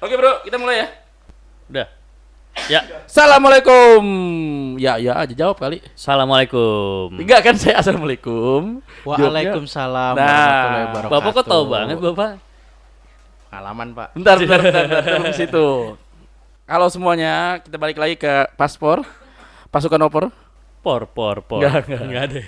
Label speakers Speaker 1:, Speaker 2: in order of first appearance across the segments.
Speaker 1: Oke bro, kita mulai ya.
Speaker 2: Udah. Ya,
Speaker 1: Assalamualaikum. Ya ya aja jawab kali.
Speaker 2: assalamualaikum.
Speaker 1: Enggak kan saya assalamualaikum.
Speaker 3: Waalaikumsalam
Speaker 1: Nah,
Speaker 3: warahmatullahi wabarakatuh.
Speaker 2: Bapak kok tahu banget bapak?
Speaker 3: Pengalaman, Pak.
Speaker 1: Bentar, bentar, bentar, bentar, belum situ. Halo semuanya, kita balik lagi ke paspor, pasukan opor.
Speaker 2: Por, por, por.
Speaker 1: Nggak, nggak.
Speaker 2: Nggak ada.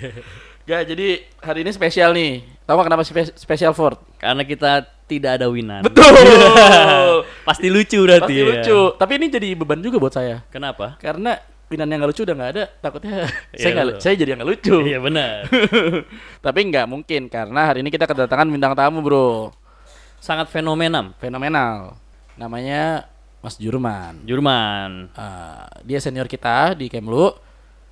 Speaker 1: Gak, jadi hari ini spesial nih. Tahu kenapa spe- spesial Ford?
Speaker 2: Karena kita tidak ada winan.
Speaker 1: Betul.
Speaker 2: Pasti lucu berarti.
Speaker 1: Pasti
Speaker 2: ya.
Speaker 1: lucu. Tapi ini jadi beban juga buat saya.
Speaker 2: Kenapa?
Speaker 1: Karena Winan yang nggak lucu udah nggak ada, takutnya
Speaker 2: Iya,
Speaker 1: saya nggak,
Speaker 2: betul.
Speaker 1: saya jadi yang nggak lucu.
Speaker 2: Iya benar.
Speaker 1: Tapi nggak mungkin karena hari ini kita kedatangan bintang tamu bro,
Speaker 2: Sangat fenomenal.
Speaker 1: fenomenal. Namanya Mas Jurman.
Speaker 2: Jurman.
Speaker 1: Ah, dia senior kita di Kemlu.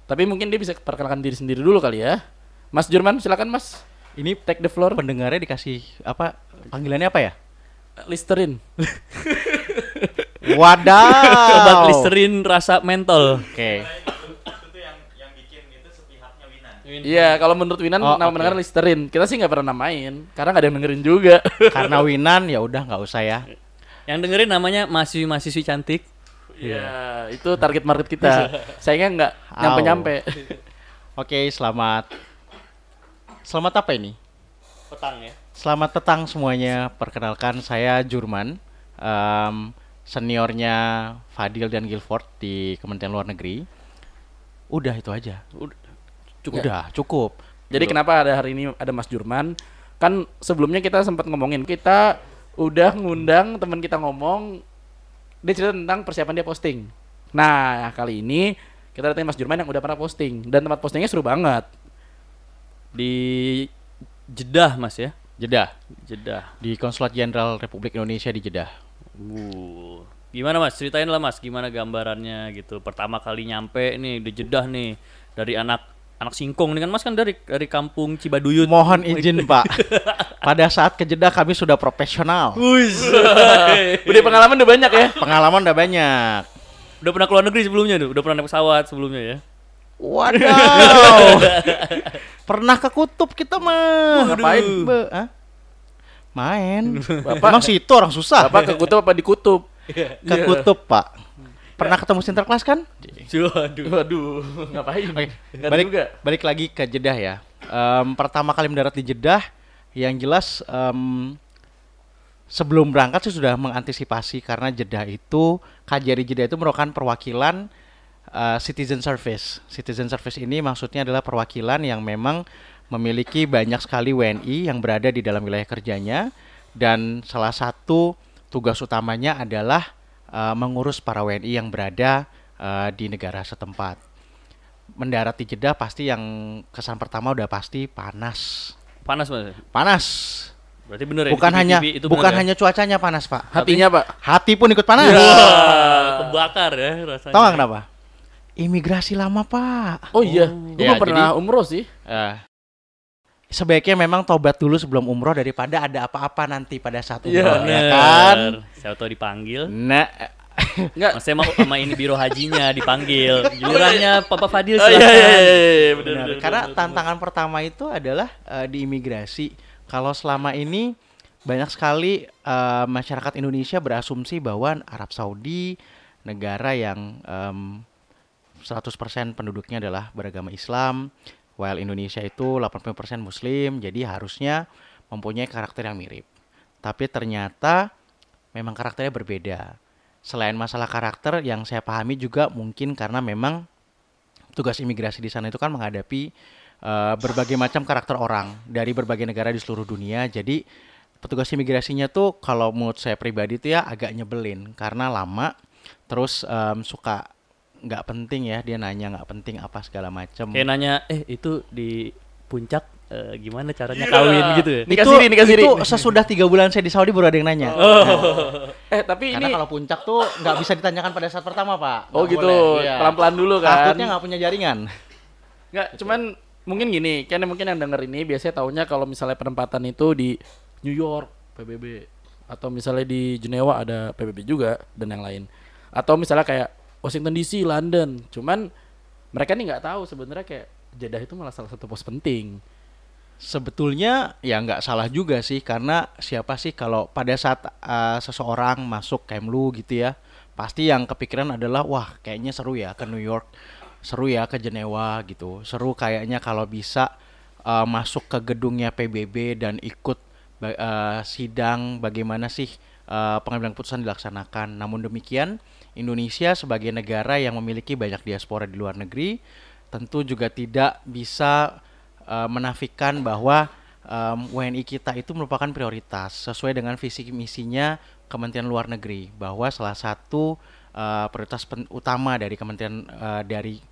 Speaker 1: Tapi mungkin dia bisa perkenalkan diri sendiri dulu kali ya. Mas Jurman, silakan Mas.
Speaker 3: Ini
Speaker 1: Take the floor.
Speaker 3: pendengarnya dikasih apa? Panggilannya apa ya?
Speaker 1: Listerin.
Speaker 3: Wadaw.
Speaker 2: Obat Listerin rasa mentol.
Speaker 3: Oke.
Speaker 1: Iya, kalau menurut Winan
Speaker 3: Oh,
Speaker 1: nama pendengar Listerin. Kita sih nggak pernah namain, karena nggak ada yang dengerin juga.
Speaker 3: Karena Winan ya udah nggak usah ya.
Speaker 2: Yang dengerin namanya mahasiswi-mahasiswi cantik.
Speaker 1: Iya, itu target market kita. Sayangnya nggak nyampe-nyampe.
Speaker 3: Oke, selamat. Selamat apa ini?
Speaker 2: Petang ya.
Speaker 3: Selamat petang semuanya. Perkenalkan saya Jurman, em, seniornya Fadil dan Guilford di Kementerian Luar Negeri. Udah itu aja.
Speaker 2: Udah.
Speaker 1: Cukup.
Speaker 3: Udah cukup.
Speaker 1: Jadi kenapa ada hari ini ada Mas Jurman? Kan sebelumnya kita sempat ngomongin kita udah ngundang teman kita ngomong dia cerita tentang persiapan dia posting. Nah, kali ini kita datangin Mas Jurman yang udah pernah posting dan tempat postingnya seru banget.
Speaker 2: Di Jeddah Mas ya.
Speaker 3: Jeddah
Speaker 2: Jeddah.
Speaker 3: di Konsulat Jenderal Republik Indonesia di Jeddah.
Speaker 2: Uh, gimana mas? Ceritain lah mas, gimana gambarannya gitu. Pertama kali nyampe nih di Jeddah nih dari anak anak singkong nih kan mas kan dari dari kampung Cibaduyut.
Speaker 3: Mohon izin Pak. Pada saat ke Jeddah kami sudah profesional.
Speaker 1: Udah pengalaman udah banyak ya.
Speaker 3: Pengalaman udah banyak.
Speaker 2: Udah pernah ke luar negeri sebelumnya tuh, udah pernah naik pesawat sebelumnya ya.
Speaker 3: Wadaw. Pernah ke kutub kita mah.
Speaker 1: Ngapain?
Speaker 3: Be, ah? Main.
Speaker 1: Bapak-
Speaker 3: Emang situ orang susah.
Speaker 1: Bapak ke kutub apa di kutub?
Speaker 3: ke kutub, Pak. Pernah ketemu Sinterklas kan?
Speaker 2: Waduh.
Speaker 1: Waduh, ngapain? Ada
Speaker 3: balik
Speaker 1: juga.
Speaker 3: balik lagi ke Jeddah ya. Em, pertama kali mendarat di Jeddah, yang jelas em, sebelum berangkat sih sudah mengantisipasi karena Jeddah itu KJRI Jeddah itu merupakan perwakilan eh, citizen service. Citizen service ini maksudnya adalah perwakilan yang memang memiliki banyak sekali WNI yang berada di dalam wilayah kerjanya dan salah satu tugas utamanya adalah eh, mengurus para WNI yang berada eh, di negara setempat mendarat di Jeddah pasti yang kesan pertama udah pasti panas.
Speaker 2: Panas mas.
Speaker 3: Panas.
Speaker 2: Berarti bener ya.
Speaker 3: Bukan
Speaker 2: TV
Speaker 3: hanya
Speaker 2: itu
Speaker 3: bukan
Speaker 2: ya?
Speaker 3: hanya cuacanya panas, Pak.
Speaker 1: Hatinya, Pak.
Speaker 3: Hati pun ikut panas.
Speaker 2: Wah, kebakar ya rasanya.
Speaker 3: Tahu nggak kenapa? Imigrasi lama, Pak.
Speaker 1: Oh iya, gue
Speaker 3: Ya,
Speaker 1: belum pernah umroh sih.
Speaker 3: Eh, sebaiknya memang tobat dulu sebelum umroh daripada ada apa-apa nanti pada saat
Speaker 1: Iya,
Speaker 3: umroh, ya
Speaker 2: Bener.
Speaker 3: kan?
Speaker 2: Saya tahu dipanggil.
Speaker 3: Nah,
Speaker 1: Enggak.
Speaker 2: Saya mau sama ini biro hajinya dipanggil. Gilirannya Papa Fadil
Speaker 1: Oh,
Speaker 2: silakan.
Speaker 1: iya, iya, iya, iya, bener,
Speaker 3: Benar,
Speaker 1: bener,
Speaker 3: karena
Speaker 1: bener,
Speaker 3: tantangan pertama itu adalah eh, di imigrasi. Kalau selama ini banyak sekali eh, masyarakat Indonesia berasumsi bahwa Arab Saudi negara yang em, 100% penduduknya adalah beragama Islam, while Indonesia itu 80% Muslim, jadi harusnya mempunyai karakter yang mirip. Tapi ternyata memang karakternya berbeda. Selain masalah karakter yang saya pahami juga mungkin karena memang tugas imigrasi di sana itu kan menghadapi eh, berbagai macam karakter orang dari berbagai negara di seluruh dunia. Jadi petugas imigrasinya tuh kalau menurut saya pribadi tuh ya agak nyebelin karena lama, terus em, suka nggak penting ya dia nanya nggak penting apa segala macam.
Speaker 2: Kayak nanya, eh itu di puncak eh, gimana caranya kawin gitu ya?
Speaker 1: Nikah
Speaker 3: itu,
Speaker 1: siri, nikah siri.
Speaker 3: itu sesudah tiga bulan saya di Saudi baru ada yang nanya.
Speaker 1: Eh, tapi
Speaker 3: Karena
Speaker 1: ini
Speaker 3: kalau puncak tuh nggak bisa ditanyakan pada saat pertama pak.
Speaker 1: Oh
Speaker 3: Nggak
Speaker 1: gitu,
Speaker 3: boleh, iya.
Speaker 1: pelan-pelan dulu kan.
Speaker 3: Takutnya nggak punya jaringan.
Speaker 1: Nggak, cuman mungkin gini, kan mungkin yang denger ini biasanya taunya kalau misalnya penempatan itu di New York PBB atau misalnya di Jenewa ada PBB juga dan yang lain. Atau misalnya kayak Washington DC, London. Cuman mereka nih nggak tahu sebenarnya kayak Jeddah itu malah salah satu pos penting.
Speaker 3: Sebetulnya ya nggak salah juga sih karena siapa sih kalau pada saat uh, seseorang masuk Kemlu gitu ya pasti yang kepikiran adalah wah kayaknya seru ya ke New York seru ya ke Jenewa gitu seru kayaknya kalau bisa uh, masuk ke gedungnya PBB dan ikut uh, sidang bagaimana sih uh, pengambilan keputusan dilaksanakan namun demikian Indonesia sebagai negara yang memiliki banyak diaspora di luar negeri tentu juga tidak bisa uh, menafikan bahwa um, WNI kita itu merupakan prioritas sesuai dengan visi misinya Kementerian Luar Negeri bahwa salah satu uh, prioritas utama dari Kementerian uh, dari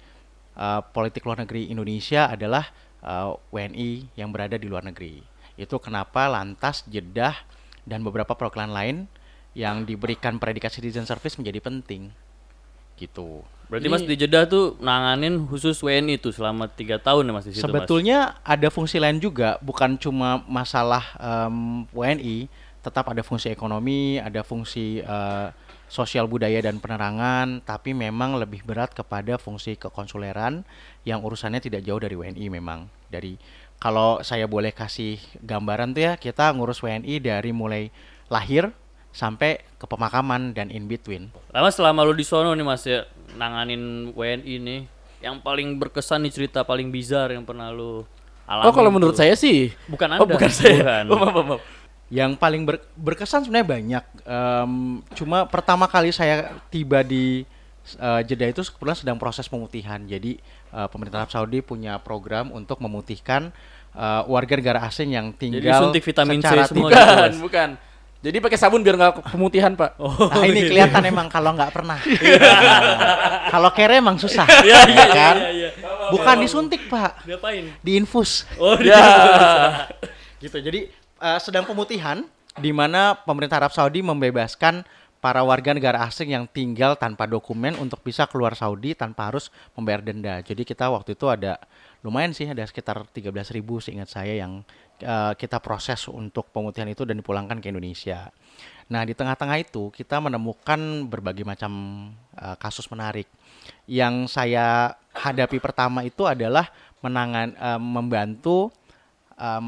Speaker 3: uh, politik luar negeri Indonesia adalah uh, WNI yang berada di luar negeri. Itu kenapa lantas Jeddah dan beberapa perwakilan lain yang diberikan predikat citizen service menjadi penting. Gitu.
Speaker 2: Berarti
Speaker 1: Ini-
Speaker 2: Mas di Jeddah tuh nanganin khusus WNI tuh selama tiga tahun ya Mas di situ Mas?
Speaker 3: Sebetulnya ada fungsi lain juga, bukan cuma masalah em, WNI, tetap ada fungsi ekonomi, ada fungsi eh, sosial budaya dan penerangan, tapi memang lebih berat kepada fungsi kekonsuleran yang urusannya tidak jauh dari WNI memang. Dari kalau saya boleh kasih gambaran tuh ya, kita ngurus WNI dari mulai lahir sampai ke pemakaman dan in between.
Speaker 2: Lama selama lu di sono nih Mas ya nanganin WNI nih yang paling berkesan nih cerita paling bizar yang pernah lu alami.
Speaker 1: Oh kalau menurut saya sih
Speaker 2: Bukan
Speaker 1: Oh
Speaker 2: Anda.
Speaker 1: bukan saya
Speaker 2: Bukan.
Speaker 1: Oh, maaf, maaf.
Speaker 3: Yang paling ber- berkesan sebenarnya banyak. Em, cuma pertama kali saya tiba di eh, Jeddah itu kebetulan sedang proses pemutihan. Jadi eh, pemerintah Arab Saudi punya program untuk memutihkan eh, warga negara asing yang tinggal
Speaker 2: suntik vitamin C
Speaker 3: secara
Speaker 2: semua
Speaker 3: tidak-
Speaker 2: gitu,
Speaker 1: Bukan, bukan. Jadi pakai sabun biar nggak pemutihan pak.
Speaker 2: Oh,
Speaker 3: Nah ini
Speaker 2: iya.
Speaker 3: kelihatan emang kalau nggak pernah. Nah, kalau kere emang susah,
Speaker 2: Iya, iya,
Speaker 3: ya kan?
Speaker 2: iya, iya.
Speaker 3: Bukan disuntik pak,
Speaker 2: Ngapain?
Speaker 3: diinfus.
Speaker 2: Oh,
Speaker 1: Ya.
Speaker 3: gitu jadi eh, sedang pemutihan di mana pemerintah Arab Saudi membebaskan para warga negara asing yang tinggal tanpa dokumen untuk bisa keluar Saudi tanpa harus membayar denda. Jadi kita waktu itu ada lumayan sih ada sekitar 13.000 ribu seingat saya yang eh, kita proses untuk pemutihan itu dan dipulangkan ke Indonesia. Nah di tengah-tengah itu kita menemukan berbagai macam eh, kasus menarik. Yang saya hadapi pertama itu adalah menangan eh, membantu em,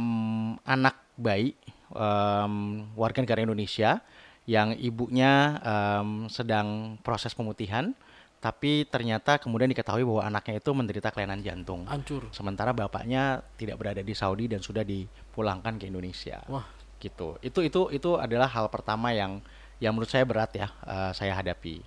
Speaker 3: anak bayi em, warga negara Indonesia yang ibunya em, sedang proses pemutihan, tapi ternyata kemudian diketahui bahwa anaknya itu menderita kelainan jantung.
Speaker 1: Hancur.
Speaker 3: Sementara bapaknya tidak berada di Saudi dan sudah dipulangkan ke Indonesia.
Speaker 1: Wah.
Speaker 3: Gitu. Itu itu itu adalah hal pertama yang yang menurut saya berat ya eh, saya hadapi.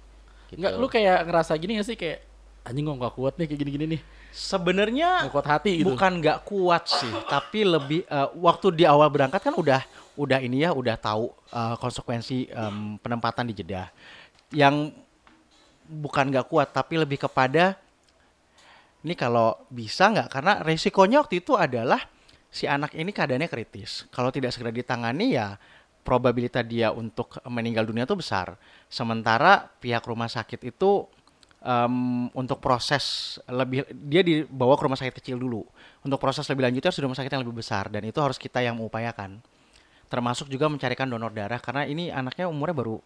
Speaker 3: Gitu.
Speaker 1: Enggak, lu kayak ngerasa gini gak sih kayak anjing gua nggak kuat nih kayak gini-gini nih.
Speaker 3: Sebenarnya
Speaker 1: kuat hati gitu.
Speaker 3: bukan nggak kuat sih, tapi lebih eh, waktu di awal berangkat kan udah udah ini ya udah tahu eh, konsekuensi em, penempatan di Jeddah. Yang bukan nggak kuat, tapi lebih kepada ini kalau bisa nggak karena resikonya waktu itu adalah si anak ini keadaannya kritis. Kalau tidak segera ditangani ya probabilitas dia untuk meninggal dunia itu besar. Sementara pihak rumah sakit itu em, untuk proses lebih dia dibawa ke rumah sakit kecil dulu. Untuk proses lebih lanjutnya di rumah sakit yang lebih besar dan itu harus kita yang mengupayakan. Termasuk juga mencarikan donor darah karena ini anaknya umurnya baru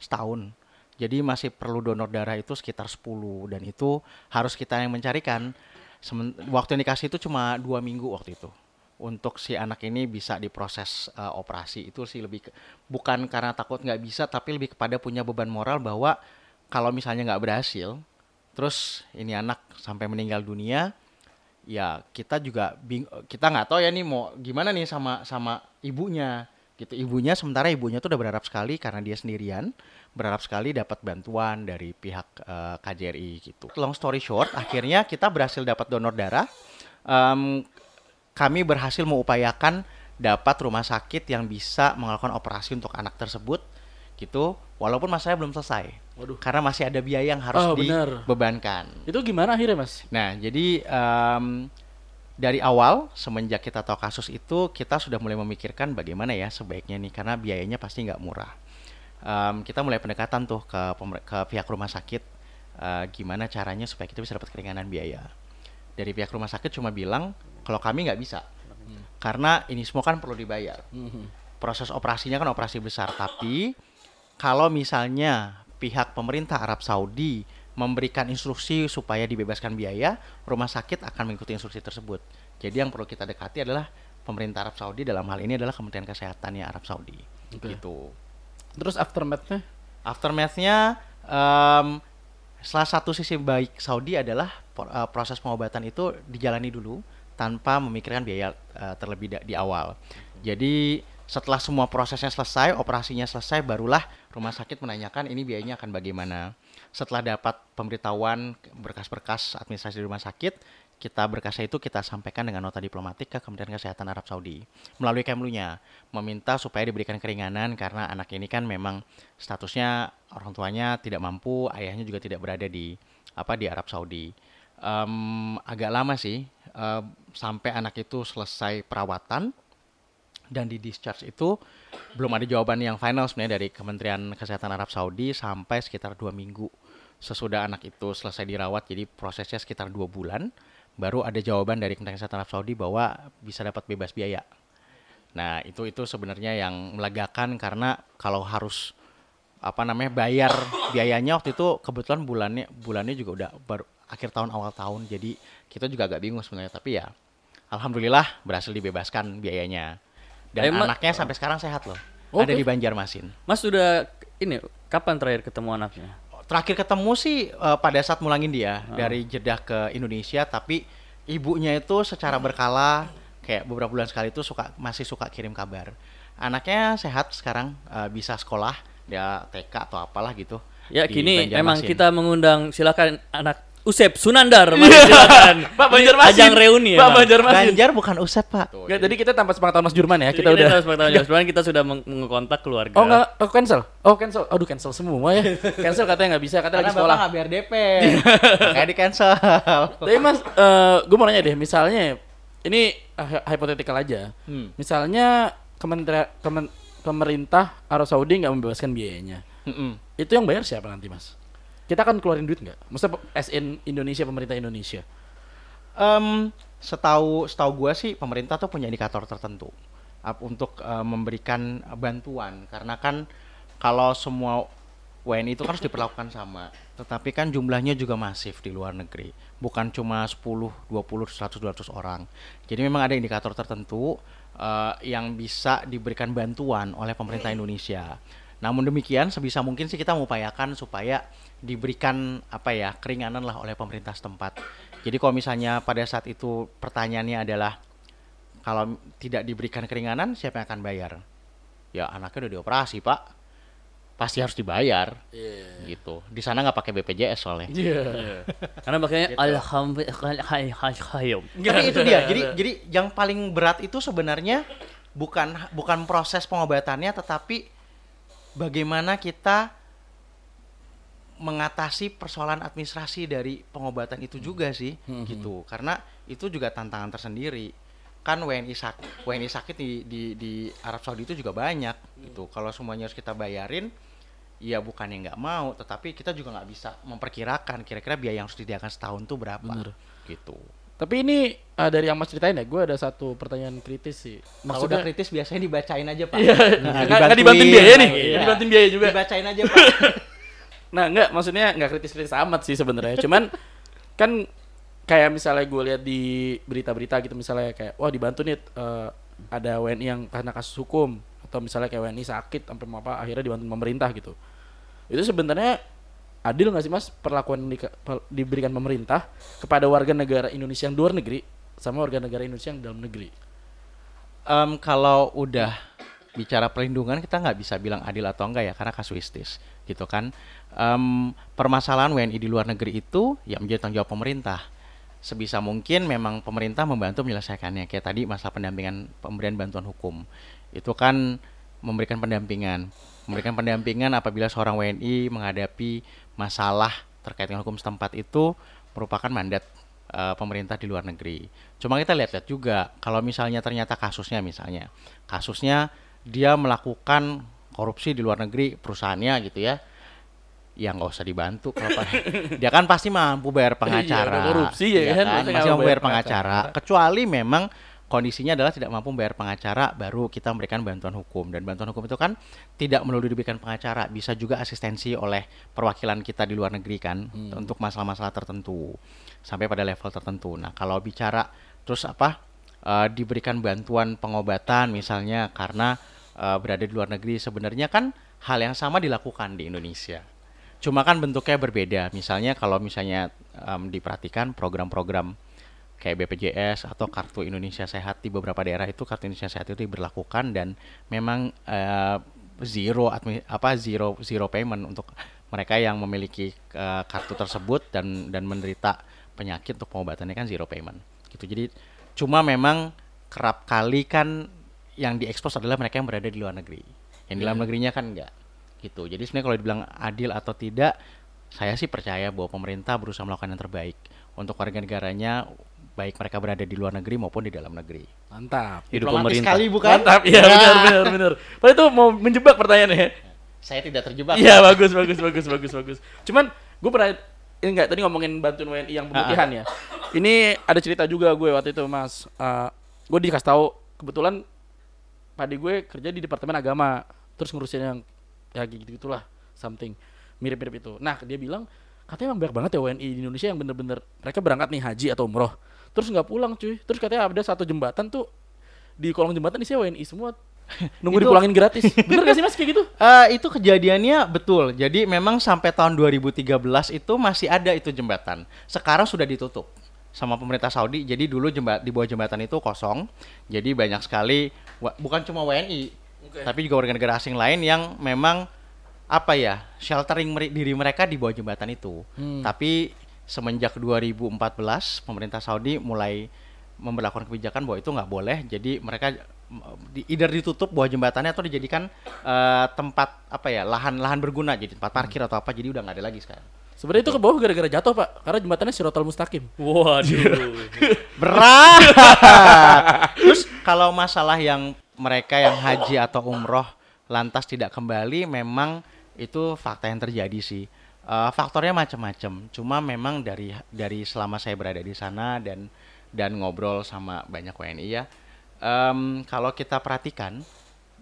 Speaker 3: setahun. Jadi masih perlu donor darah itu sekitar 10 dan itu harus kita yang mencarikan. Semen- waktu yang dikasih itu cuma dua minggu waktu itu. Untuk si anak ini bisa diproses eh, operasi. Itu sih lebih ke- bukan karena takut nggak bisa tapi lebih kepada punya beban moral bahwa kalau misalnya nggak berhasil terus ini anak sampai meninggal dunia ya kita juga bing kita nggak tahu ya nih mau gimana nih sama sama ibunya. Gitu. Ibunya sementara ibunya tuh udah berharap sekali karena dia sendirian berharap sekali dapat bantuan dari pihak eh, KJRI gitu long story short akhirnya kita berhasil dapat donor darah Em, kami berhasil mengupayakan dapat rumah sakit yang bisa melakukan operasi untuk anak tersebut gitu walaupun masanya belum selesai
Speaker 1: Waduh.
Speaker 3: karena masih ada biaya yang harus
Speaker 1: Oh,
Speaker 3: dibebankan
Speaker 1: Itu gimana akhirnya mas?
Speaker 3: Nah, jadi em, dari awal semenjak kita tahu kasus itu kita sudah mulai memikirkan bagaimana ya sebaiknya nih karena biayanya pasti nggak murah. Em, kita mulai pendekatan tuh ke ke pihak rumah sakit eh, gimana caranya supaya kita bisa dapat keringanan biaya. Dari pihak rumah sakit cuma bilang kalau kami nggak bisa karena ini semua kan perlu dibayar
Speaker 1: Mhm.
Speaker 3: proses operasinya kan operasi besar tapi kalau misalnya pihak pemerintah Arab Saudi memberikan instruksi supaya dibebaskan biaya rumah sakit akan mengikuti instruksi tersebut jadi yang perlu kita dekati adalah pemerintah Arab Saudi dalam hal ini adalah Kementerian Kesehatannya Arab Saudi.
Speaker 1: Oke.
Speaker 3: Gitu.
Speaker 1: Terus aftermath-nya?
Speaker 3: Aftermath-nya em, salah satu sisi baik Saudi adalah eh, proses pengobatan itu dijalani dulu tanpa memikirkan biaya eh, terlebih di awal. Jadi setelah semua prosesnya selesai, operasinya selesai, barulah rumah sakit menanyakan ini biayanya akan bagaimana. Setelah dapat pemberitahuan berkas-berkas administrasi di rumah sakit, kita berkasnya itu kita sampaikan dengan nota diplomatik ke Kementerian Kesehatan Arab Saudi. Melalui Kemlunya meminta supaya diberikan keringanan karena anak ini kan memang statusnya orang tuanya tidak mampu, ayahnya juga tidak berada di apa di Arab Saudi. Em, agak lama sih em, sampai anak itu selesai perawatan dan di discharge itu belum ada jawaban yang final sebenarnya dari Kementerian Kesehatan Arab Saudi sampai sekitar dua minggu sesudah anak itu selesai dirawat. Jadi prosesnya sekitar dua bulan baru ada jawaban dari Kementerian Kesehatan Arab Saudi bahwa bisa dapat bebas biaya. Nah itu itu sebenarnya yang melegakan karena kalau harus apa namanya bayar biayanya waktu itu kebetulan bulannya bulannya juga udah baru akhir tahun awal tahun. Jadi kita juga agak bingung sebenarnya. Tapi ya alhamdulillah berhasil dibebaskan biayanya. Dan
Speaker 2: Emang-
Speaker 3: anaknya sampai sekarang sehat loh.
Speaker 1: Oke.
Speaker 3: ada di Banjarmasin.
Speaker 2: Mas sudah ini kapan terakhir ketemu anaknya?
Speaker 3: Terakhir ketemu sih eh, pada saat mulangin dia dari Jeddah ke Indonesia tapi ibunya itu secara berkala kayak beberapa bulan sekali itu suka masih suka kirim kabar. Anaknya sehat sekarang eh, bisa sekolah dia TK atau apalah gitu
Speaker 2: Ya kini emang kita mengundang silakan anak Usep Sunandar mari silakan.
Speaker 1: Pak Banjarmasin.
Speaker 2: Ajang reuni ya.
Speaker 1: Pak. Banjarmasin.
Speaker 3: Ganjar bukan Usep pak
Speaker 1: Nggak, jadi kita tanpa sepengetahuan Mas Jurman ya,
Speaker 2: Jadi
Speaker 1: kita udah.
Speaker 2: tahu sepengetahuan Mas. Sebenarnya kita sudah meng- mengontak keluarga.
Speaker 1: Oh enggak, oh cancel. Oh cancel. Aduh cancel semua ya. Cancel katanya nggak bisa, katanya
Speaker 3: karena
Speaker 1: lagi
Speaker 3: bapak
Speaker 1: sekolah.
Speaker 3: nggak bayar DP makanya di cancel
Speaker 1: Tapi Mas, eh gue mau nanya deh, misalnya ini eh, hypothetical aja.
Speaker 3: Hmm.
Speaker 1: Misalnya kementerian kemen- pemerintah Arab Saudi nggak membebaskan biayanya.
Speaker 3: Mm-mm.
Speaker 1: Itu yang bayar siapa nanti, Mas? Kita kan keluarin duit nggak? Maksudnya as in Indonesia pemerintah Indonesia.
Speaker 3: Em, setahu setahu gue sih pemerintah tuh punya indikator tertentu untuk eh, memberikan bantuan. Karena kan kalau semua WNI itu kan harus diperlakukan sama tetapi kan jumlahnya juga masif di luar negeri. Bukan cuma 10, 20, 100, 200 orang. Jadi memang ada indikator tertentu eh, yang bisa diberikan bantuan oleh pemerintah Indonesia. Namun demikian sebisa mungkin sih kita mengupayakan supaya diberikan apa ya keringanan lah oleh pemerintah setempat. Jadi kalau misalnya pada saat itu pertanyaannya adalah kalau tidak diberikan keringanan siapa yang akan bayar? Ya anaknya udah dioperasi pak, pasti harus dibayar. Gitu. Di sana nggak pakai BPJS soalnya.
Speaker 1: Iya.
Speaker 2: Karena makanya
Speaker 3: Gitu.
Speaker 2: alhamdulillah.
Speaker 3: Tapi itu dia. Jadi jadi yang paling berat itu sebenarnya bukan bukan proses pengobatannya, tetapi bagaimana kita mengatasi persoalan administrasi dari pengobatan itu juga sih, gitu. Karena itu juga tantangan tersendiri. Kan WNI sakit, WNI sakit di, di di Arab Saudi itu juga banyak, gitu. Kalau semuanya harus kita bayarin, ya bukannya nggak mau, tetapi kita juga nggak bisa memperkirakan kira-kira biaya yang harus disediakan setahun tuh berapa,
Speaker 1: Bener.
Speaker 3: gitu.
Speaker 1: Tapi ini eh, dari yang Mas ceritain ya, gue ada satu pertanyaan kritis sih.
Speaker 3: Kalau udah kritis biasanya dibacain aja pak.
Speaker 1: Iya,
Speaker 3: Nah,
Speaker 1: nggak dibantuin biaya nih,
Speaker 3: Iya.
Speaker 1: dibantuin biaya juga.
Speaker 3: Dibacain aja pak.
Speaker 1: Nah, enggak, maksudnya enggak kritis-kritis amat sih sebenarnya. Cuman kan kayak misalnya gue lihat di berita-berita gitu misalnya kayak wah dibantu nih eh, ada WNI yang karena kasus hukum atau misalnya kayak WNI sakit sampai apa akhirnya dibantu pemerintah gitu. Itu sebenarnya adil nggak sih Mas perlakuan di- diberikan pemerintah kepada warga negara Indonesia yang luar negeri sama warga negara Indonesia yang dalam negeri?
Speaker 3: Em, kalau udah bicara perlindungan kita nggak bisa bilang adil atau enggak ya karena kasuistis gitu kan. Em, permasalahan WNI di luar negeri itu ya menjadi tanggung jawab pemerintah. Sebisa mungkin memang pemerintah membantu menyelesaikannya. Kayak tadi masalah pendampingan pemberian bantuan hukum itu kan memberikan pendampingan, memberikan pendampingan apabila seorang WNI menghadapi masalah terkait dengan hukum setempat itu merupakan mandat eh, pemerintah di luar negeri. Cuma kita lihat-lihat juga kalau misalnya ternyata kasusnya misalnya kasusnya dia melakukan korupsi di luar negeri perusahaannya gitu ya. Ya nggak usah dibantu kalau dia kan pasti mampu bayar pengacara.
Speaker 1: udah korupsi ya
Speaker 3: Iya
Speaker 1: kan,
Speaker 3: kan? Masih mampu bayar
Speaker 1: bayar
Speaker 3: pengacara. Kecuali memang kondisinya adalah tidak mampu bayar pengacara baru kita memberikan bantuan hukum dan bantuan hukum itu kan tidak melulu diberikan pengacara bisa juga asistensi oleh perwakilan kita di luar negeri kan untuk masalah-masalah tertentu sampai pada level tertentu nah kalau bicara terus apa eh, diberikan bantuan pengobatan misalnya karena eh, berada di luar negeri sebenarnya kan hal yang sama dilakukan di Indonesia. Cuma kan bentuknya berbeda. Misalnya kalau misalnya em, diperhatikan program-program kayak BPJS atau Kartu Indonesia Sehat di beberapa daerah itu Kartu Indonesia Sehat itu diberlakukan dan memang eh, zero apa zero zero payment untuk mereka yang memiliki eh, kartu tersebut dan dan menderita penyakit untuk pengobatannya kan zero payment gitu. Jadi cuma memang kerap kali kan yang diekspos adalah mereka yang berada di luar negeri. Yang di dalam negerinya kan enggak gitu. Jadi sebenarnya kalau dibilang adil atau tidak, saya sih percaya bahwa pemerintah berusaha melakukan yang terbaik untuk warga negaranya baik mereka berada di luar negeri maupun di dalam negeri.
Speaker 1: Mantap.
Speaker 2: Hidup
Speaker 3: Diplomatis
Speaker 2: pemerintah.
Speaker 3: sekali bukan?
Speaker 1: Mantap. Iya
Speaker 3: Ya.
Speaker 1: benar benar benar. Padahal itu mau menjebak pertanyaannya.
Speaker 3: Saya tidak terjebak.
Speaker 1: Iya bagus bagus bagus bagus bagus. Cuman gue pernah ini enggak tadi ngomongin bantuan WNI yang pemutihan ya. Ini ada cerita juga gue waktu itu Mas. Eh, gue dikasih tahu kebetulan padi gue kerja di departemen agama terus ngurusin yang ya gitu gitulah something mirip-mirip itu. Nah dia bilang katanya emang banyak banget ya WNI di Indonesia yang bener-bener mereka berangkat nih haji atau umroh terus nggak pulang cuy. Terus katanya ada satu jembatan tuh di kolong jembatan isinya WNI semua nunggu
Speaker 3: Itu-
Speaker 1: dipulangin gratis. Bener gak sih mas kayak gitu?
Speaker 3: Eh, itu kejadiannya betul. Jadi memang sampai tahun 2013 itu masih ada itu jembatan. Sekarang sudah ditutup sama pemerintah Saudi. Jadi dulu jembat di bawah jembatan itu kosong. Jadi banyak sekali bukan cuma WNI,
Speaker 1: Oke.
Speaker 3: tapi juga warga negara asing lain yang memang apa ya sheltering diri mereka di bawah jembatan itu.
Speaker 1: Hmm.
Speaker 3: Tapi semenjak 2014 pemerintah Saudi mulai memperlakukan kebijakan bahwa itu nggak boleh. Jadi mereka di, either ditutup bawah jembatannya atau dijadikan eh, tempat apa ya lahan-lahan berguna jadi tempat parkir atau apa. Jadi udah nggak ada lagi sekarang.
Speaker 1: Sebenarnya itu ke bawah gara-gara jatuh pak, karena jembatannya Sirotol Mustaqim.
Speaker 2: Waduh.
Speaker 3: Berat. Terus kalau masalah yang mereka yang haji atau umroh lantas tidak kembali, memang itu fakta yang terjadi sih. Eh, faktornya macam-macam. Cuma memang dari dari selama saya berada di sana dan dan ngobrol sama banyak WNI ya, em, kalau kita perhatikan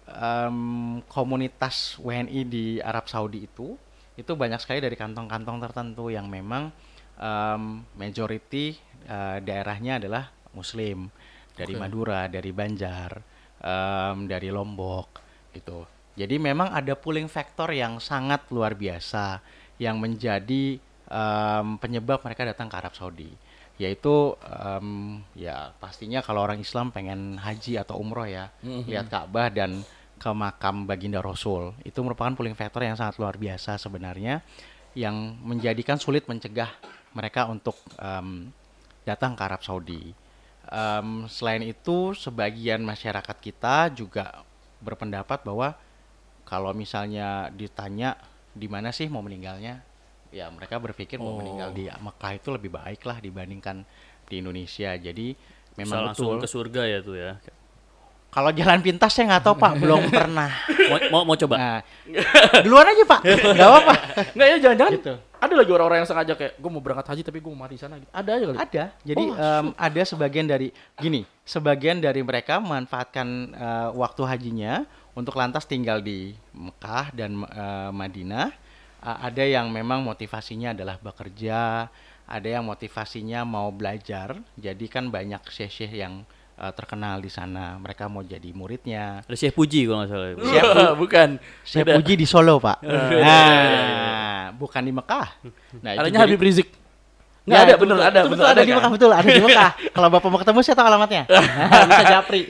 Speaker 3: em, komunitas WNI di Arab Saudi itu itu banyak sekali dari kantong-kantong tertentu yang memang em, majority eh, daerahnya adalah Muslim dari
Speaker 1: Oke.
Speaker 3: Madura, dari Banjar, em, dari Lombok gitu. Jadi memang ada pooling factor yang sangat luar biasa yang menjadi em, penyebab mereka datang ke Arab Saudi yaitu em, ya pastinya kalau orang Islam pengen haji atau umroh ya
Speaker 1: Mhm.
Speaker 3: lihat Ka'bah dan ke makam baginda Rasul itu merupakan pooling factor yang sangat luar biasa sebenarnya yang menjadikan sulit mencegah mereka untuk em, datang ke Arab Saudi. Em, selain itu sebagian masyarakat kita juga berpendapat bahwa kalau misalnya ditanya di mana sih mau meninggalnya, ya mereka berpikir mau meninggal
Speaker 1: Oh.
Speaker 3: di Mekah itu lebih baik lah dibandingkan di Indonesia. Jadi
Speaker 2: Bisa
Speaker 3: memang
Speaker 2: langsung
Speaker 3: betul.
Speaker 2: ke surga ya tuh ya.
Speaker 3: Kalau jalan pintas saya nggak tahu Pak, belum pernah.
Speaker 2: Mau mau, mau coba?
Speaker 3: Nah, duluan aja Pak, nggak apa-apa.
Speaker 1: Enggak ya jangan-jangan
Speaker 3: Gitu.
Speaker 1: ada lagi orang-orang yang sengaja kayak gue mau berangkat haji tapi gue mau mati di sana gitu. Ada aja kali.
Speaker 3: Ada. Jadi
Speaker 1: Oh,
Speaker 3: em, ada sebagian dari gini, sebagian dari mereka memanfaatkan eh, waktu hajinya untuk lantas tinggal di Mekah dan eh, Madinah. A- ada yang memang motivasinya adalah bekerja, ada yang motivasinya mau belajar. Jadi kan banyak syekh-syekh yang eh, terkenal di sana. Mereka mau jadi muridnya.
Speaker 2: Ada Syekh Puji kalau nggak salah. itu.
Speaker 3: Syekh
Speaker 1: bukan.
Speaker 3: Syekh
Speaker 1: Beda.
Speaker 3: Puji di Solo, Pak.
Speaker 1: Beda.
Speaker 3: Nah, bukan di Mekah. Nah, itu
Speaker 1: Adanya
Speaker 3: jadi-
Speaker 1: Habib Rizik.
Speaker 3: Ya,
Speaker 1: Nggak ada, bener
Speaker 3: betul.
Speaker 1: ada,
Speaker 3: Itu
Speaker 1: bener
Speaker 3: betul, ada, di
Speaker 1: kan?
Speaker 3: Mekah, betul, ada di Mekah. Kalau Bapak mau ketemu saya tahu alamatnya. Bisa japri.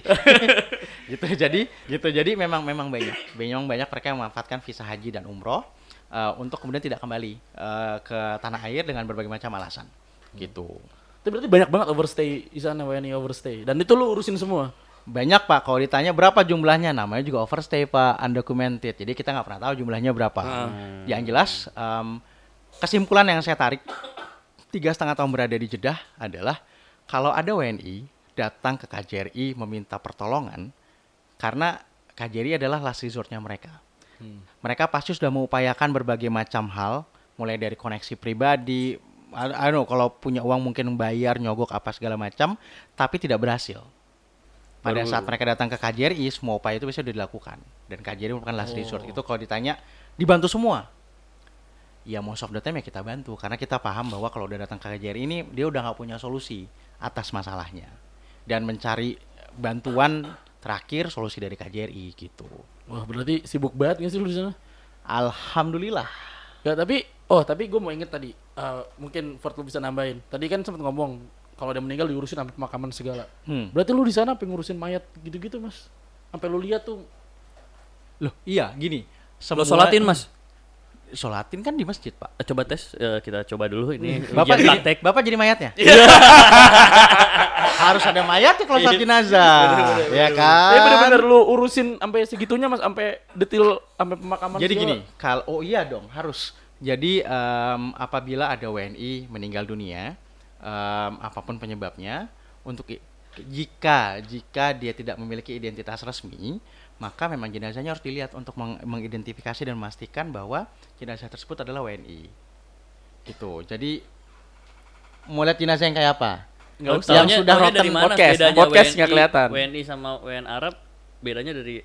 Speaker 3: gitu. Jadi, gitu. Jadi memang memang banyak. Memang banyak mereka yang memanfaatkan visa haji dan umroh eh, untuk kemudian tidak kembali eh, ke tanah air dengan berbagai macam alasan. Gitu.
Speaker 1: Itu berarti banyak banget overstay di sana WNI overstay. Dan itu lu urusin semua.
Speaker 3: Banyak Pak, kalau ditanya berapa jumlahnya, namanya juga overstay Pak, undocumented. Jadi kita nggak pernah tahu jumlahnya berapa. Yang jelas, em, kesimpulan yang saya tarik tiga setengah tahun berada di Jeddah adalah kalau ada WNI datang ke KJRI meminta pertolongan karena KJRI adalah last resortnya mereka. Mereka pasti sudah mengupayakan berbagai macam hal, mulai dari koneksi pribadi, I I don't know, kalau punya uang mungkin bayar, nyogok apa segala macam, tapi tidak berhasil. Pada
Speaker 2: Baru-
Speaker 3: saat mereka datang ke KJRI, semua upaya itu bisa dilakukan. Dan KJRI merupakan last resort. Itu kalau ditanya, dibantu semua. Ya most of the time ya kita bantu. Karena kita paham bahwa kalau udah datang ke KJRI ini, dia udah nggak punya solusi atas masalahnya. dan mencari bantuan terakhir solusi dari KJRI gitu.
Speaker 1: Wah berarti sibuk banget nggak sih lu di sana?
Speaker 3: Alhamdulillah.
Speaker 1: Ya tapi oh tapi gue mau inget tadi eh, mungkin Ford lu bisa nambahin. Tadi kan sempat ngomong kalau dia meninggal diurusin sampai pemakaman segala.
Speaker 3: Hmm.
Speaker 1: Berarti lu di sana pengen ngurusin mayat gitu-gitu mas? Sampai lu lihat tuh
Speaker 3: Loh, iya gini.
Speaker 2: Lo sholatin mas?
Speaker 3: Sholatin kan di masjid, Pak.
Speaker 2: Eh, Coba tes, eh, kita coba dulu ini.
Speaker 3: Bapak
Speaker 2: ujian
Speaker 3: jadi,
Speaker 2: praktek.
Speaker 3: Bapak jadi mayatnya? Harus ada mayatnya kalau sholat jenazah. ya kan?
Speaker 1: Tapi bener-bener lu urusin sampai segitunya mas, sampai detail sampai pemakaman.
Speaker 3: Jadi
Speaker 1: segala.
Speaker 3: gini, kalau oh iya dong harus. Jadi em, apabila ada WNI meninggal dunia, em, apa pun penyebabnya, untuk jika jika dia tidak memiliki identitas resmi, maka memang jenazahnya harus dilihat untuk meng- mengidentifikasi dan memastikan bahwa jenazah tersebut adalah WNI. Gitu. Jadi mau lihat jenazah yang kayak apa?
Speaker 1: Nggak usah.
Speaker 3: yang
Speaker 2: Taunya-
Speaker 3: sudah
Speaker 2: taunya
Speaker 3: rotten
Speaker 2: dari mana
Speaker 1: podcast.
Speaker 2: WNI
Speaker 1: nggak kelihatan.
Speaker 2: WNI sama WN Arab bedanya dari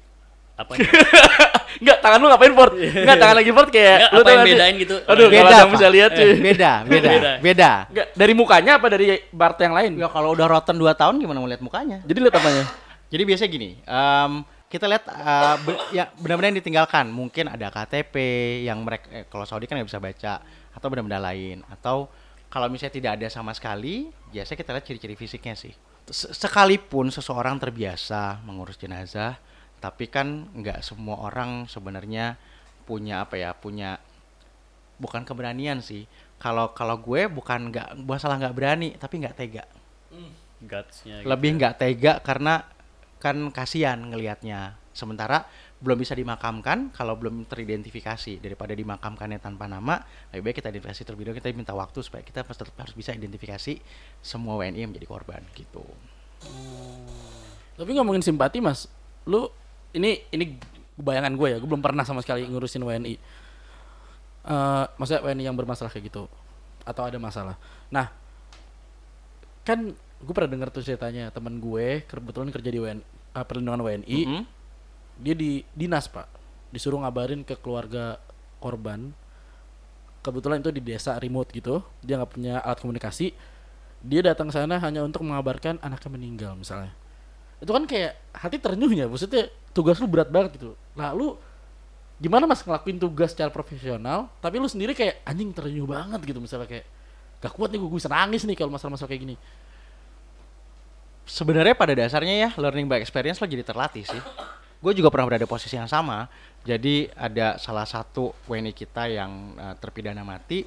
Speaker 2: apa?
Speaker 1: Enggak, tangan lu ngapain Ford? Enggak, tangan lagi Ford kayak
Speaker 2: Nggak,
Speaker 1: lu
Speaker 2: apa yang bedain gitu?
Speaker 1: Aduh,
Speaker 3: Beda,
Speaker 1: kalau bisa lihat cuy.
Speaker 3: Beda, beda,
Speaker 2: Beda.
Speaker 3: beda.
Speaker 1: Enggak, dari mukanya apa dari Bart yang lain?
Speaker 3: Ya kalau udah rotten 2 tahun gimana mau lihat mukanya?
Speaker 1: Jadi lihat apanya?
Speaker 3: Jadi biasanya gini, em, kita lihat eh, be- ya benar-benar yang ditinggalkan. Mungkin ada KTP yang mereka eh, kalau Saudi kan nggak bisa baca atau benda-benda lain atau kalau misalnya tidak ada sama sekali, biasanya kita lihat ciri-ciri fisiknya sih. Se- Sekalipun seseorang terbiasa mengurus jenazah, tapi kan nggak semua orang sebenarnya punya apa ya, punya bukan keberanian sih. Kalau kalau gue bukan nggak masalah nggak berani, tapi nggak tega
Speaker 2: Gutsnya. gitu.
Speaker 3: lebih nggak tega karena kan kasihan ngelihatnya sementara belum bisa dimakamkan kalau belum teridentifikasi daripada dimakamkannya tanpa nama lebih baik kita identifikasi terlebih dahulu kita minta waktu supaya kita tetap harus bisa identifikasi semua WNI yang menjadi korban gitu
Speaker 1: Tapi ngomongin simpati mas, lu ini ini bayangan gue ya, gue belum pernah sama sekali ngurusin WNI. Eh, maksudnya WNI yang bermasalah kayak gitu atau ada masalah. Nah, kan gue pernah dengar tuh ceritanya teman gue kebetulan kerja di WNI, eh, perlindungan WNI,
Speaker 3: Mm-mm.
Speaker 1: dia di dinas pak, disuruh ngabarin ke keluarga korban. Kebetulan itu di desa remote gitu, dia nggak punya alat komunikasi. Dia datang sana hanya untuk mengabarkan anaknya meninggal misalnya itu kan kayak hati ternyuhnya maksudnya tugas lu berat banget gitu lalu gimana mas ngelakuin tugas secara profesional tapi lu sendiri kayak anjing ternyuh banget gitu misalnya kayak gak kuat nih gue bisa nangis nih kalau masalah-masalah kayak gini
Speaker 3: sebenarnya pada dasarnya ya learning by experience lo jadi terlatih sih. Gue juga pernah berada di posisi yang sama. Jadi ada salah satu WNI kita yang eh, terpidana mati,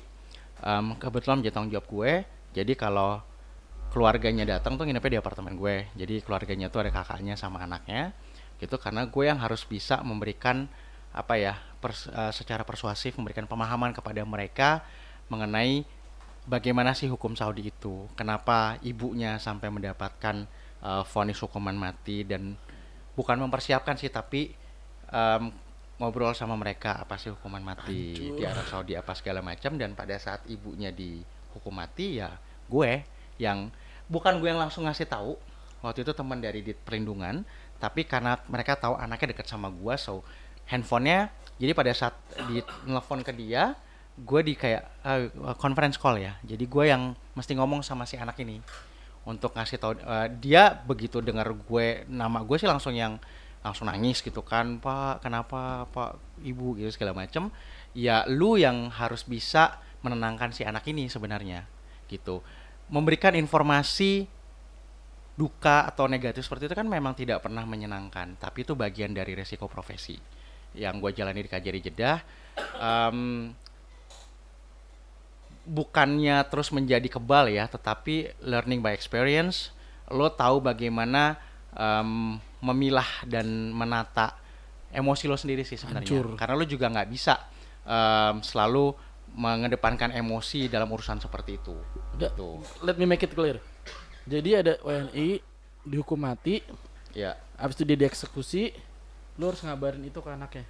Speaker 3: em, kebetulan menjadi tanggung jawab gue. Jadi kalau keluarganya datang tuh nginepnya di apartemen gue. Jadi keluarganya tuh ada kakaknya sama anaknya, gitu. Karena gue yang harus bisa memberikan apa ya, pers- eh, secara persuasif memberikan pemahaman kepada mereka mengenai bagaimana sih hukum Saudi itu? Kenapa ibunya sampai mendapatkan uh, vonis hukuman mati dan bukan mempersiapkan sih tapi em, ngobrol sama mereka apa sih hukuman mati di Arab Saudi apa segala macam dan pada saat ibunya dihukum mati ya gue yang bukan gue yang langsung ngasih tahu. Waktu itu teman dari di perlindungan tapi karena mereka tahu anaknya dekat sama gue so handphonenya jadi pada saat di telepon ke dia gue di kayak eh, conference call ya. Jadi gue yang mesti ngomong sama si anak ini untuk ngasih tahu eh, dia begitu dengar gue nama gue sih langsung yang langsung nangis gitu kan pak kenapa pak ibu? gitu segala macem. Ya lu yang harus bisa menenangkan si anak ini sebenarnya gitu memberikan informasi duka atau negatif seperti itu kan memang tidak pernah menyenangkan tapi itu bagian dari resiko profesi yang gue jalani di KJRI Jeddah. Em, bukannya terus menjadi kebal ya tetapi learning by experience. Lo tahu bagaimana em, memilah dan menata emosi lo sendiri sih sebenarnya. Karena lo juga nggak bisa em, selalu mengedepankan emosi dalam urusan seperti itu.
Speaker 1: Nggak,
Speaker 3: gitu.
Speaker 1: let me make it clear. Jadi ada WNI dihukum mati
Speaker 3: ya.
Speaker 1: habis itu dia dieksekusi lu harus ngabarin itu ke anaknya.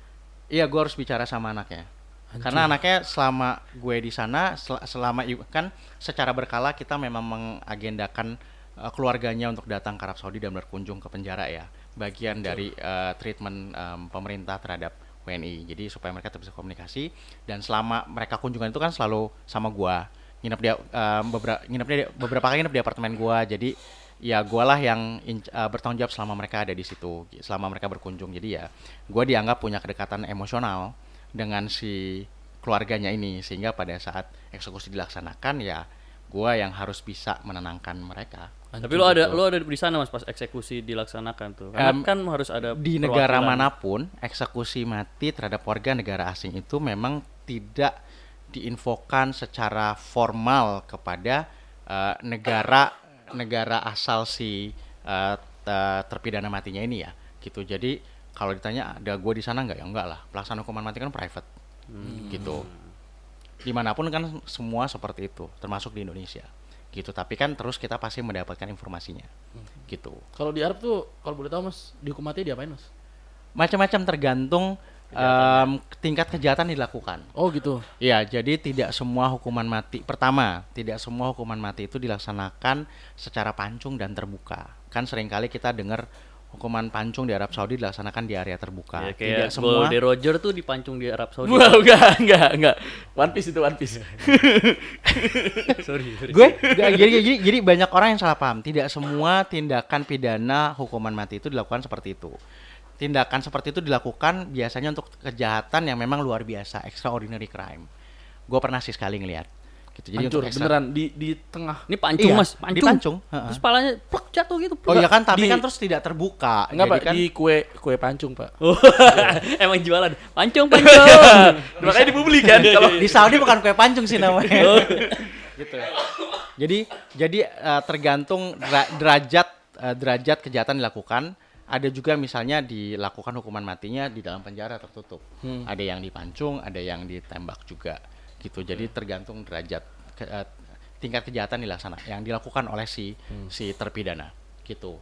Speaker 3: Iya, gue harus bicara sama anaknya. Karena anaknya selama gue di sana, sel- selama kan secara berkala kita memang mengagendakan eh, keluarganya untuk datang ke Arab Saudi dan berkunjung ke penjara ya. Bagian dari eh, treatment em, pemerintah terhadap WNI. Jadi supaya mereka tetap bisa komunikasi dan selama mereka kunjungan itu kan selalu sama gua. Nginep dia beberapa nginep dia beberapa kali nginep di apartemen gua. Jadi ya gua lah yang in- uh, bertanggung jawab selama mereka ada di situ, selama mereka berkunjung. Jadi ya gua dianggap punya kedekatan emosional dengan si keluarganya ini sehingga pada saat eksekusi dilaksanakan ya gua yang harus bisa menenangkan mereka.
Speaker 2: Tapi lo ada lo ada di sana Mas pas eksekusi dilaksanakan tuh. Karena
Speaker 3: Em,
Speaker 2: kan harus ada
Speaker 3: di negara
Speaker 2: mana
Speaker 3: pun eksekusi mati terhadap warga negara asing itu memang tidak diinfokan secara formal kepada eh, negara negara asal si te- terpidana matinya ini ya gitu. Jadi kalau ditanya ada gue di sana nggak? Ya enggak lah. Pelaksanaan hukuman mati kan private gitu di mana pun kan semua seperti itu termasuk di Indonesia gitu tapi kan terus kita pasti mendapatkan informasinya gitu
Speaker 1: Kalau di Arab tuh kalau boleh tahu Mas, dihukum mati diapain Mas?
Speaker 3: macam-macam tergantung em, tingkat kejahatan dilakukan.
Speaker 1: Oh gitu.
Speaker 3: Ya, jadi tidak semua hukuman mati. Pertama, tidak semua hukuman mati itu dilaksanakan secara pancung dan terbuka. Kan sering kali kita dengar hukuman pancung di Arab Saudi dilaksanakan di area terbuka.
Speaker 2: Ya,
Speaker 3: tidak
Speaker 2: kayak
Speaker 3: semua.
Speaker 2: Goldie Roger tuh dipancung di Arab Saudi.
Speaker 1: Wah, enggak, enggak, enggak. One Piece itu One Piece.
Speaker 2: sorry, sorry.
Speaker 3: Gue jadi, jadi jadi banyak orang yang salah paham. Tidak semua tindakan pidana hukuman mati itu dilakukan seperti itu. Tindakan seperti itu dilakukan biasanya untuk kejahatan yang memang luar biasa, extraordinary crime. Gue pernah sih sekali ngeliat. Gitu. Jadi
Speaker 1: Hancur,
Speaker 3: extra-
Speaker 1: beneran di di tengah.
Speaker 2: Ini pancung
Speaker 3: Iya,
Speaker 2: Mas, pancung.
Speaker 3: dipancung, heeh.
Speaker 2: Terus palanya plek jatuh gitu.
Speaker 3: Oh iya kan, tapi
Speaker 1: Di-
Speaker 3: kan terus tidak terbuka.
Speaker 1: Enggak,
Speaker 3: Jadi
Speaker 1: Pak,
Speaker 3: kan
Speaker 1: di kue kue pancung, Pak.
Speaker 2: Oh, emang jualan. Pancung, pancung.
Speaker 1: Makanya di publik kan kalau
Speaker 3: di Saudi bukan kue pancung sih namanya. gitu. Jadi jadi eh, tergantung dera- derajat eh, derajat kejahatan dilakukan. Ada juga misalnya dilakukan hukuman matinya di dalam penjara tertutup. Ada yang dipancung, ada yang ditembak juga. Gitu. Jadi tergantung derajat ke- eh, tingkat kejahatan dilaksana yang dilakukan oleh si si terpidana. Gitu.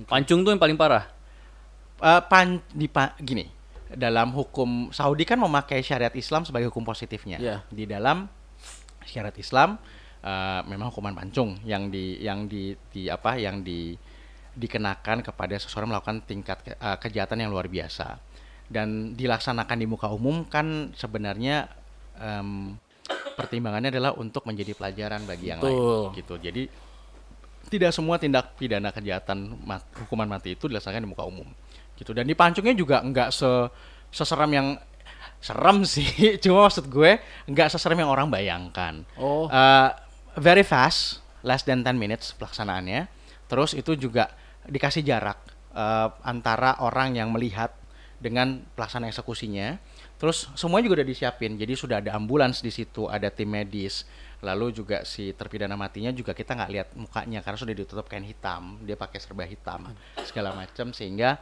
Speaker 2: pancung tuh yang paling parah.
Speaker 3: Eh, pan di pa- gini dalam hukum Saudi kan memakai syariat Islam sebagai hukum positifnya
Speaker 1: Iya.
Speaker 3: di dalam syariat Islam eh, memang hukuman pancung yang di yang di, di apa yang di dikenakan kepada seseorang melakukan tingkat ke- eh, kejahatan yang luar biasa dan dilaksanakan di muka umum kan sebenarnya em, pertimbangannya adalah untuk menjadi pelajaran bagi yang
Speaker 1: Betul.
Speaker 3: lain gitu. Jadi tidak semua tindak pidana kejahatan mat- hukuman mati itu dilaksanakan di muka umum gitu. Dan dipancungnya juga enggak se seseram yang serem sih. Cuma maksud gue enggak seserem yang orang bayangkan.
Speaker 1: Oh.
Speaker 3: Eh, very fast less than 10 minutes pelaksanaannya. Terus itu juga dikasih jarak eh, antara orang yang melihat dengan pelaksanaan eksekusinya terus semuanya juga udah disiapin. Jadi sudah ada ambulans di situ ada tim medis. Lalu juga si terpidana matinya juga kita nggak lihat mukanya karena sudah ditutup kain hitam. Dia pakai serba hitam segala macam sehingga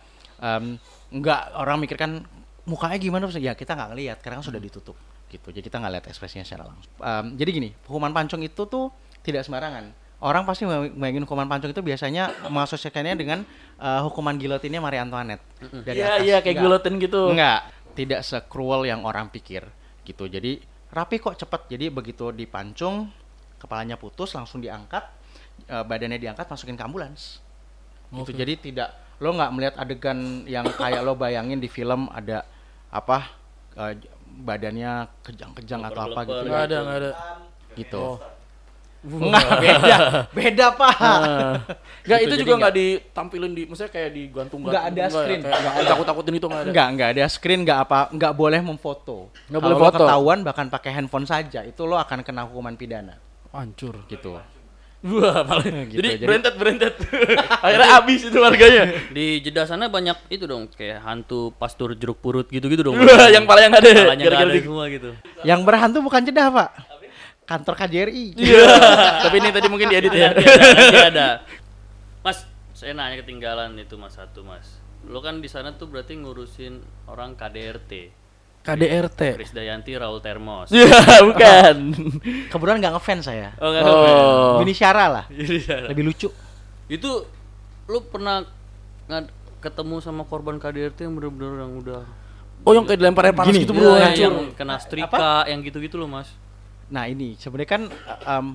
Speaker 3: nggak orang mikirkan mukanya gimana ya kita nggak ngelihat. Karena kan sudah ditutup gitu. Jadi kita nggak lihat ekspresinya secara langsung. Em, jadi gini hukuman pancung itu tuh tidak sembarangan. Orang pasti bayangin hukuman pancung itu biasanya mengasosiasikannya dengan eh, hukuman gilotinnya Marie Antoinette.
Speaker 1: Iya, iya kayak
Speaker 3: Nggak.
Speaker 1: gulotin gitu.
Speaker 3: Enggak, tidak sekruel yang orang pikir gitu. Jadi rapi kok cepet. Jadi begitu dipancung, kepalanya putus langsung diangkat, eh, badannya diangkat masukin ke ambulans. Gitu. Jadi tidak lo nggak melihat adegan yang kayak lo bayangin di film ada apa eh, badannya kejang-kejang atau apa gitu.
Speaker 1: Enggak ada, enggak ada.
Speaker 3: Gitu.
Speaker 1: Oh.
Speaker 3: Enggak, beda. Beda, Pak.
Speaker 1: Enggak,
Speaker 3: Gitu,
Speaker 1: itu juga
Speaker 3: nggak-
Speaker 1: enggak ditampilin di maksudnya kayak digantung
Speaker 3: Nggak ada screen.
Speaker 1: Enggak takut-takutin itu enggak ada.
Speaker 3: Enggak, enggak ada screen, enggak apa, enggak boleh memfoto.
Speaker 1: Nggak
Speaker 3: Kalau
Speaker 1: boleh foto.
Speaker 3: ketahuan bahkan pakai handphone saja, itu lo akan kena hukuman pidana.
Speaker 1: Hancur.
Speaker 3: Gitu.
Speaker 1: Wah, malah.
Speaker 3: Gitu,
Speaker 1: jadi
Speaker 3: jadi-
Speaker 1: berentet berentet. Akhirnya habis itu warganya.
Speaker 2: Di Jeddah sana banyak itu dong kayak hantu pastur jeruk purut gitu-gitu dong.
Speaker 1: Wah, yang pala yang ada.
Speaker 2: Palanya semua gitu.
Speaker 3: Yang berhantu bukan Jeddah, Pak. Kantor KJRI.
Speaker 1: Iya. Tapi ini tadi mungkin diedit ya.
Speaker 2: Nanti ada, nanti ada. Mas, saya nanya ketinggalan itu Mas satu Mas. Lo kan di sana tuh berarti ngurusin orang KDRT.
Speaker 1: KDRT.
Speaker 2: Krisdayanti Raul Termos.
Speaker 1: Iya, bukan.
Speaker 3: Kebetulan nggak ngefans saya.
Speaker 2: Oh, nggak
Speaker 1: Oh.
Speaker 3: Bini Syara lah.
Speaker 2: Jadi,
Speaker 3: Lebih lucu.
Speaker 2: Itu lo pernah ngad- ketemu sama korban KDRT yang bener-bener yang udah
Speaker 1: Oh, yang kayak dilempar air panas
Speaker 3: Gini.
Speaker 1: gitu, Bro.
Speaker 2: yang,
Speaker 1: hancur.
Speaker 2: yang kena setrika, yang gitu-gitu loh Mas.
Speaker 3: Nah, ini sebenarnya kan em,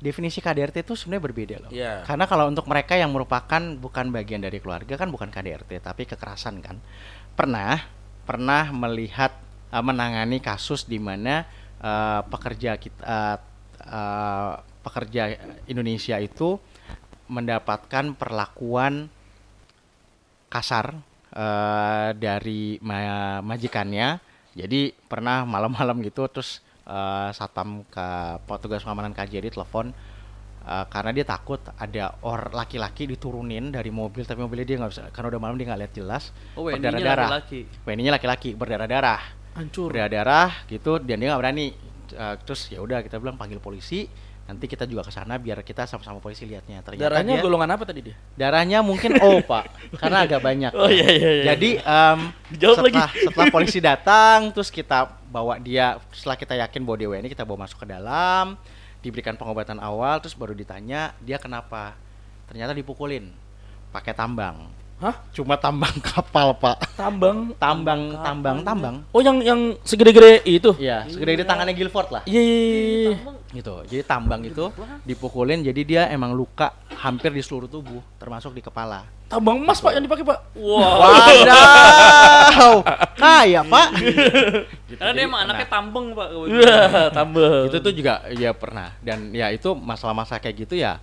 Speaker 3: definisi KDRT itu sebenarnya berbeda loh.
Speaker 1: Iya.
Speaker 3: Karena kalau untuk mereka yang merupakan bukan bagian dari keluarga kan bukan KDRT tapi kekerasan kan. Pernah pernah melihat eh, menangani kasus di mana eh, pekerja kita eh, eh, pekerja Indonesia itu mendapatkan perlakuan kasar eh, dari ma- majikannya. Jadi pernah malam-malam gitu terus eh, satpam ke petugas pengamanan KJRI telepon eh, karena dia takut ada or laki-laki diturunin dari mobil tapi mobilnya dia nggak bisa karena udah malam dia nggak lihat jelas
Speaker 2: Oh,
Speaker 3: berdarah-darah. WNI-nya laki-laki berdarah-darah
Speaker 1: Hancur.
Speaker 3: berdarah gitu dan dia nggak berani Eh, terus ya udah kita bilang panggil polisi nanti kita juga ke sana biar kita sama-sama polisi lihatnya ternyata
Speaker 1: Darahnya
Speaker 3: dia-
Speaker 1: golongan apa tadi dia?
Speaker 3: darahnya mungkin O pak karena agak banyak
Speaker 2: Oh iya iya iya.
Speaker 3: jadi
Speaker 2: Dijawab
Speaker 3: setelah setelah polisi datang terus kita bawa dia setelah kita yakin bahwa dia WNI kita bawa masuk ke dalam diberikan pengobatan awal terus baru ditanya dia kenapa ternyata dipukulin pakai tambang
Speaker 1: Hah?
Speaker 3: cuma tambang kapal pak
Speaker 1: Tambang.
Speaker 3: tambang tambang tambang
Speaker 1: Oh yang yang segede-gede itu.
Speaker 3: Iya, segede-gede tangannya Guilford lah.
Speaker 1: Iya iya, iya.
Speaker 3: Gitu. Jadi tambang itu dipukulin jadi dia emang luka hampir di seluruh tubuh, termasuk di kepala.
Speaker 1: Tambang emas Pak yang dipakai Pak.
Speaker 2: Wow.
Speaker 3: Wadaw. Kaya, Pak.
Speaker 2: Karena dia emang anaknya tambeng pak.
Speaker 1: Wah, tambang.
Speaker 3: itu tuh juga ya pernah dan ya itu masalah-masalah kayak gitu ya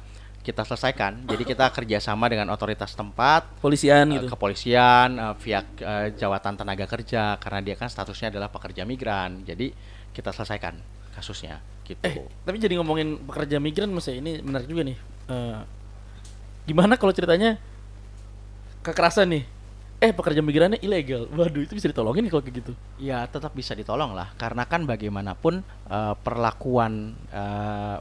Speaker 3: kita selesaikan. Jadi kita kerjasama dengan otoritas tempat,
Speaker 1: polisian
Speaker 3: eh,
Speaker 1: gitu.
Speaker 3: kepolisian, eh, pihak eh, jawatan tenaga kerja karena dia kan statusnya adalah pekerja migran. Jadi kita selesaikan kasusnya gitu.
Speaker 1: Eh, tapi jadi ngomongin pekerja migran Mas ya, ini menarik juga nih. Eh, gimana kalau ceritanya kekerasan nih? Eh, pekerja migrannya ilegal. Waduh, itu bisa ditolongin kalau kayak gitu.
Speaker 3: Ya tetap bisa ditolong lah karena kan bagaimanapun eh, perlakuan eh,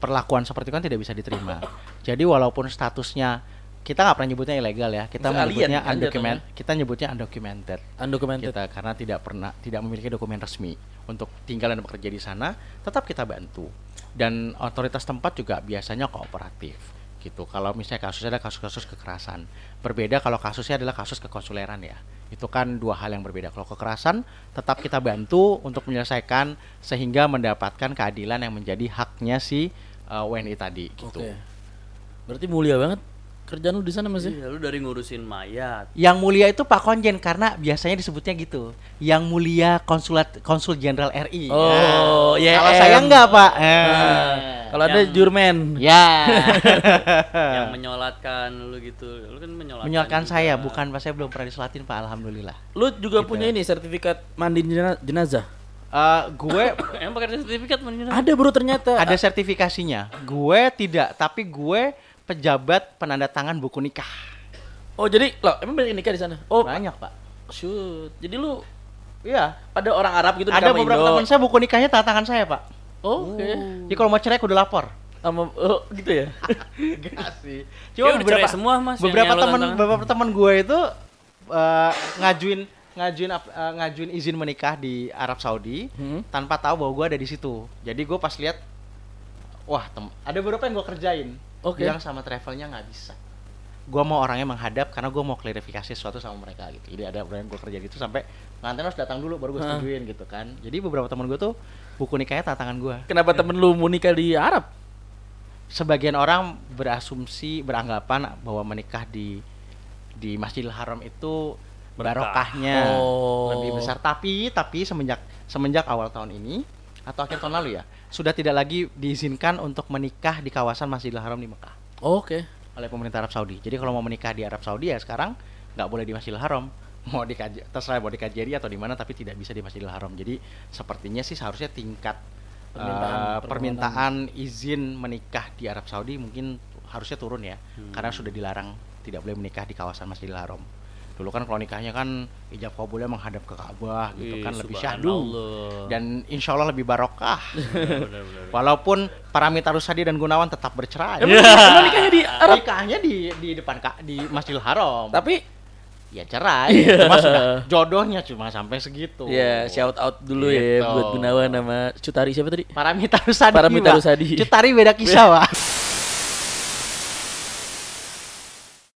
Speaker 3: perlakuan seperti itu kan tidak bisa diterima. Jadi walaupun statusnya kita nggak pernah nyebutnya ilegal ya, kita
Speaker 1: Maksudnya alien
Speaker 3: menyebutnya
Speaker 1: kan
Speaker 3: undocumented, kita nyebutnya undocumented
Speaker 1: Undocumented.
Speaker 3: kita karena tidak pernah tidak memiliki dokumen resmi untuk tinggal dan bekerja di sana, tetap kita bantu dan otoritas tempat juga biasanya kooperatif gitu. Kalau misalnya kasusnya ada kasus-kasus kekerasan, berbeda kalau kasusnya adalah kasus kekonsuleran ya. Itu kan dua hal yang berbeda. Kalau kekerasan tetap kita bantu untuk menyelesaikan sehingga mendapatkan keadilan yang menjadi haknya si uh, WNI tadi gitu.
Speaker 1: Oke. Berarti mulia banget kerjaan lu di sana Mas ya?
Speaker 2: Iya, lu dari ngurusin mayat.
Speaker 3: Yang mulia itu Pak Konjen karena biasanya disebutnya gitu. Yang mulia konsulat konsul jenderal RI.
Speaker 1: Oh, YM.
Speaker 3: Kalau saya enggak, Pak. Eh.
Speaker 1: Nah, kalau ada jurmen.
Speaker 3: Ya.
Speaker 2: yang menyolatkan lu gitu. Lu kan menyolatkan.
Speaker 3: Menyolkan
Speaker 2: juga.
Speaker 3: saya, bukan Pak saya belum pernah disolatin Pak, alhamdulillah.
Speaker 1: Lu juga
Speaker 3: Gitu.
Speaker 1: punya ini sertifikat mandi jena- jenazah.
Speaker 3: Eh, gue
Speaker 2: Emang pakai sertifikat mana?
Speaker 1: Ada bro ternyata.
Speaker 3: ada sertifikasinya. Gue tidak, tapi gue pejabat penanda tangan buku nikah.
Speaker 1: Oh jadi lo emang banyak nikah di sana? Oh
Speaker 3: Banyak, Pak.
Speaker 1: shoot. Jadi lu
Speaker 3: Iya.
Speaker 1: ada orang Arab gitu
Speaker 3: Ada beberapa teman saya buku nikahnya tanda tangan saya, Pak.
Speaker 1: Oh, Oke.
Speaker 3: Jadi kalau mau cerai udah lapor.
Speaker 1: Sama oh, gitu ya.
Speaker 3: Enggak sih.
Speaker 2: Ya udah cerai semua, Mas,
Speaker 3: Beberapa teman beberapa teman gue itu eh, ngajuin ngajuin eh, ngajuin izin menikah di Arab Saudi
Speaker 1: Hmm.
Speaker 3: tanpa tahu bahwa gue ada di situ. Jadi gue pas lihat wah, tem- ada beberapa yang gue kerjain.
Speaker 1: Oke.
Speaker 3: Bilang sama travelnya nggak bisa. Gue mau orangnya menghadap karena gue mau klarifikasi sesuatu sama mereka gitu. Jadi ada orang yang gue kerja gitu sampai pengantin harus datang dulu baru gue setujuin gitu kan. Jadi beberapa teman gue tuh buku nikahnya tantangan gue.
Speaker 1: Kenapa temen lu mau nikah di Arab?
Speaker 3: sebagian orang berasumsi beranggapan bahwa menikah di di Masjidil Haram itu barokahnya
Speaker 1: Oh.
Speaker 3: lebih besar tapi tapi semenjak semenjak awal tahun ini atau akhir tahun lalu ya sudah tidak lagi diizinkan untuk menikah di kawasan Masjidil Haram di Mekah
Speaker 1: Oke.
Speaker 3: oleh pemerintah Arab Saudi. Jadi kalau mau menikah di Arab Saudi ya sekarang nggak boleh di Masjidil Haram. Mau di terserah mau di KJRI atau di mana tapi tidak bisa di Masjidil Haram. Jadi sepertinya sih seharusnya tingkat
Speaker 1: Permintaan,
Speaker 3: eh, permintaan izin menikah di Arab Saudi mungkin harusnya turun ya. Karena sudah dilarang tidak boleh menikah di kawasan Masjidil Haram. Dulu kan kalau nikahnya kan ijab kabulnya menghadap ke Ka'bah gitu
Speaker 2: Ih,
Speaker 3: kan lebih syahdu dan insya Allah lebih barokah. Walaupun Paramita Rusadi dan Gunawan tetap bercerai.
Speaker 1: Emang, emang nikahnya di Arab?
Speaker 3: Nikahnya di di depan Ka- di Masjidil Haram.
Speaker 1: Tapi
Speaker 3: ya cerai.
Speaker 1: Iya.
Speaker 3: Cuma sudah jodohnya cuma sampai segitu.
Speaker 1: ya shout out dulu ya
Speaker 3: Gitu.
Speaker 1: buat Gunawan sama Cutari siapa tadi?
Speaker 3: Paramita Rusadi.
Speaker 1: Paramita. Rusadi.
Speaker 3: Cutari beda kisah, Pak.